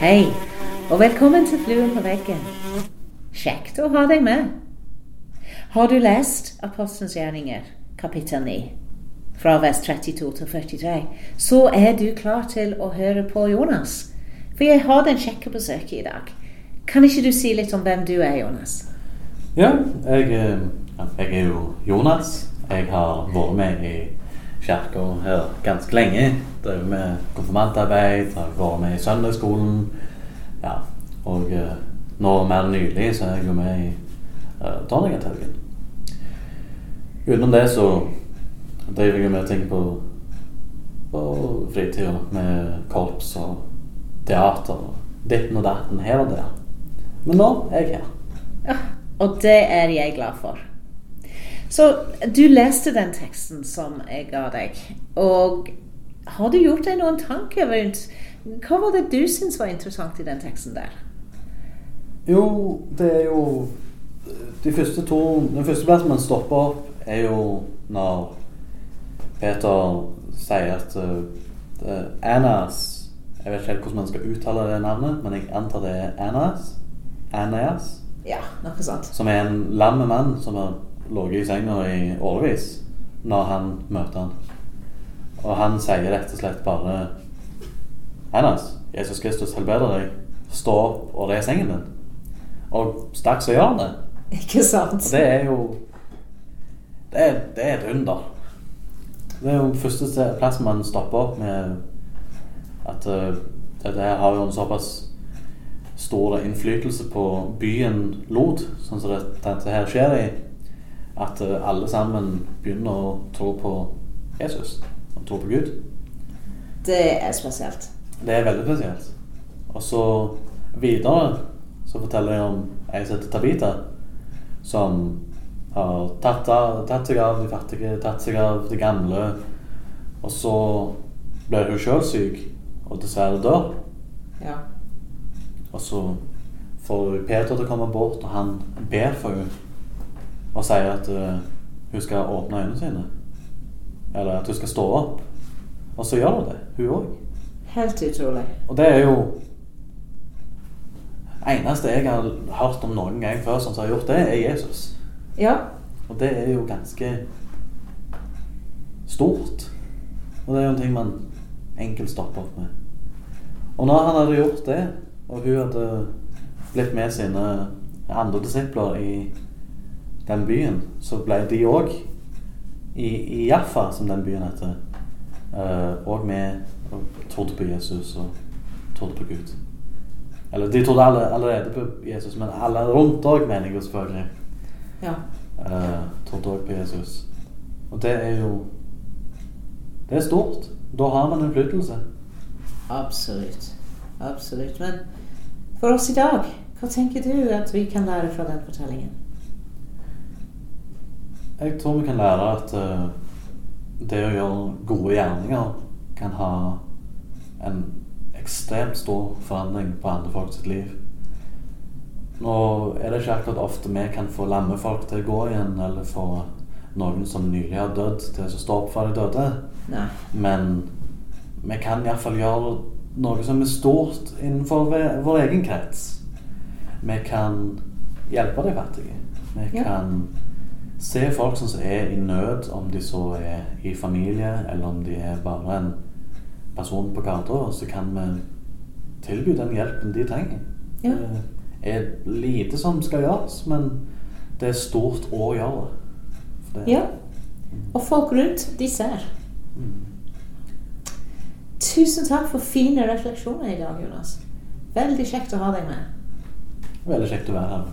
Hei, og velkommen til Fluen på veggen. Kjekt å ha deg med. Har du lest Apostelens gjerninger, kapittel 9, fra vers 32 til 43, så er du klar til å høre på Jonas. For jeg har den kjekke besøket i dag. Kan ikke du si litt om hvem du er, Jonas? Ja, jeg, eh, jeg er jo Jonas. Jeg har vært med i kirka her ganske lenge. Drevet med konfirmantarbeid, har vært med i søndagsskolen. Ja, og eh, nå mer nylig så er jeg jo med i eh, Dronningataugen. Utenom det så driver jeg med ting på, på fritida. Med korps og teater og ditten og datten her og der. Men nå er jeg her. Ja, og det er jeg glad for. Så du leste den teksten som jeg ga deg. Og har du gjort deg noen tanker rundt Hva var det du syntes var interessant i den teksten der? Jo, det er jo De første to Den første plassen man stopper opp, er jo når Peter sier at uh, Anas Jeg vet ikke helt hvordan man skal uttale det navnet, men jeg antar det er Anas. Anas. Ja, noe sånt. Som er en lam mann som har ligget i senga i årevis når han møter han. Og han sier rett og slett bare Aeneas, Jesus Kristus helbreder deg. Stå opp og res sengen din. Og straks så gjør han det. Ikke sant? Og det er jo det er, det er et under. Det er jo første plass man stopper opp med at uh, dette her har jo en såpass stor innflytelse på byen Lod, sånn som dette her skjer i, at uh, alle sammen begynner å tro på Jesus og tro på Gud. Det er spesielt. Det er veldig spesielt. Og så videre så forteller jeg om ei som heter Tabita, som har tatt, av, tatt, seg av de fattige, tatt seg av de gamle. Og så blir hun sjøl syk, og dessverre dør. Ja. Og så får Peter til å komme bort, og han ber for henne. Og sier at uh, hun skal åpne øynene sine. Eller at hun skal stå opp. Og så gjør hun det, hun òg. Helt utrolig. Og det er jo eneste jeg har hørt om noen gang før som har gjort det, er Jesus. Ja. Og det er jo ganske stort. Og det er jo en ting man enkelt stopper opp med. Og når han hadde gjort det, og hun hadde blitt med sine andre disipler i den byen, så ble de òg i, i Jaffa, som den byen heter, òg uh, med og trodde på Jesus og trodde på Gud. Eller de trodde alle, allerede på Jesus, men alle rundt òg, mener jeg selvfølgelig. Ja. Uh, trodde òg på Jesus. Og det er jo Det er stort. Da har man innflytelse. Absolutt. Absolutt. Men for oss i dag, hva tenker du at vi kan lære fra den fortellingen? Jeg tror vi kan lære at uh, det å gjøre gode gjerninger kan ha en ekstremt stor forandring på andre folk sitt liv. Nå er det ikke akkurat ofte vi kan få lamme folk til å gå igjen, eller få noen som nylig har dødd, til å stå opp for de døde. Nei. Men vi kan iallfall gjøre noe som er stort innenfor vår egen krets. Vi kan hjelpe de fattige. Vi Ja. kan se folk som er i nød, om de så er i familie, eller om de er bare en person på gata, så kan vi tilby den hjelpen de trenger. Ja. Det er lite som skal gjøres, men det er stort å gjøre. Det- Ja. Og folk rundt, de ser. Mm. Tusen takk for fine refleksjoner i dag, Jonas. Veldig kjekt å ha deg med. Veldig kjekt å være her.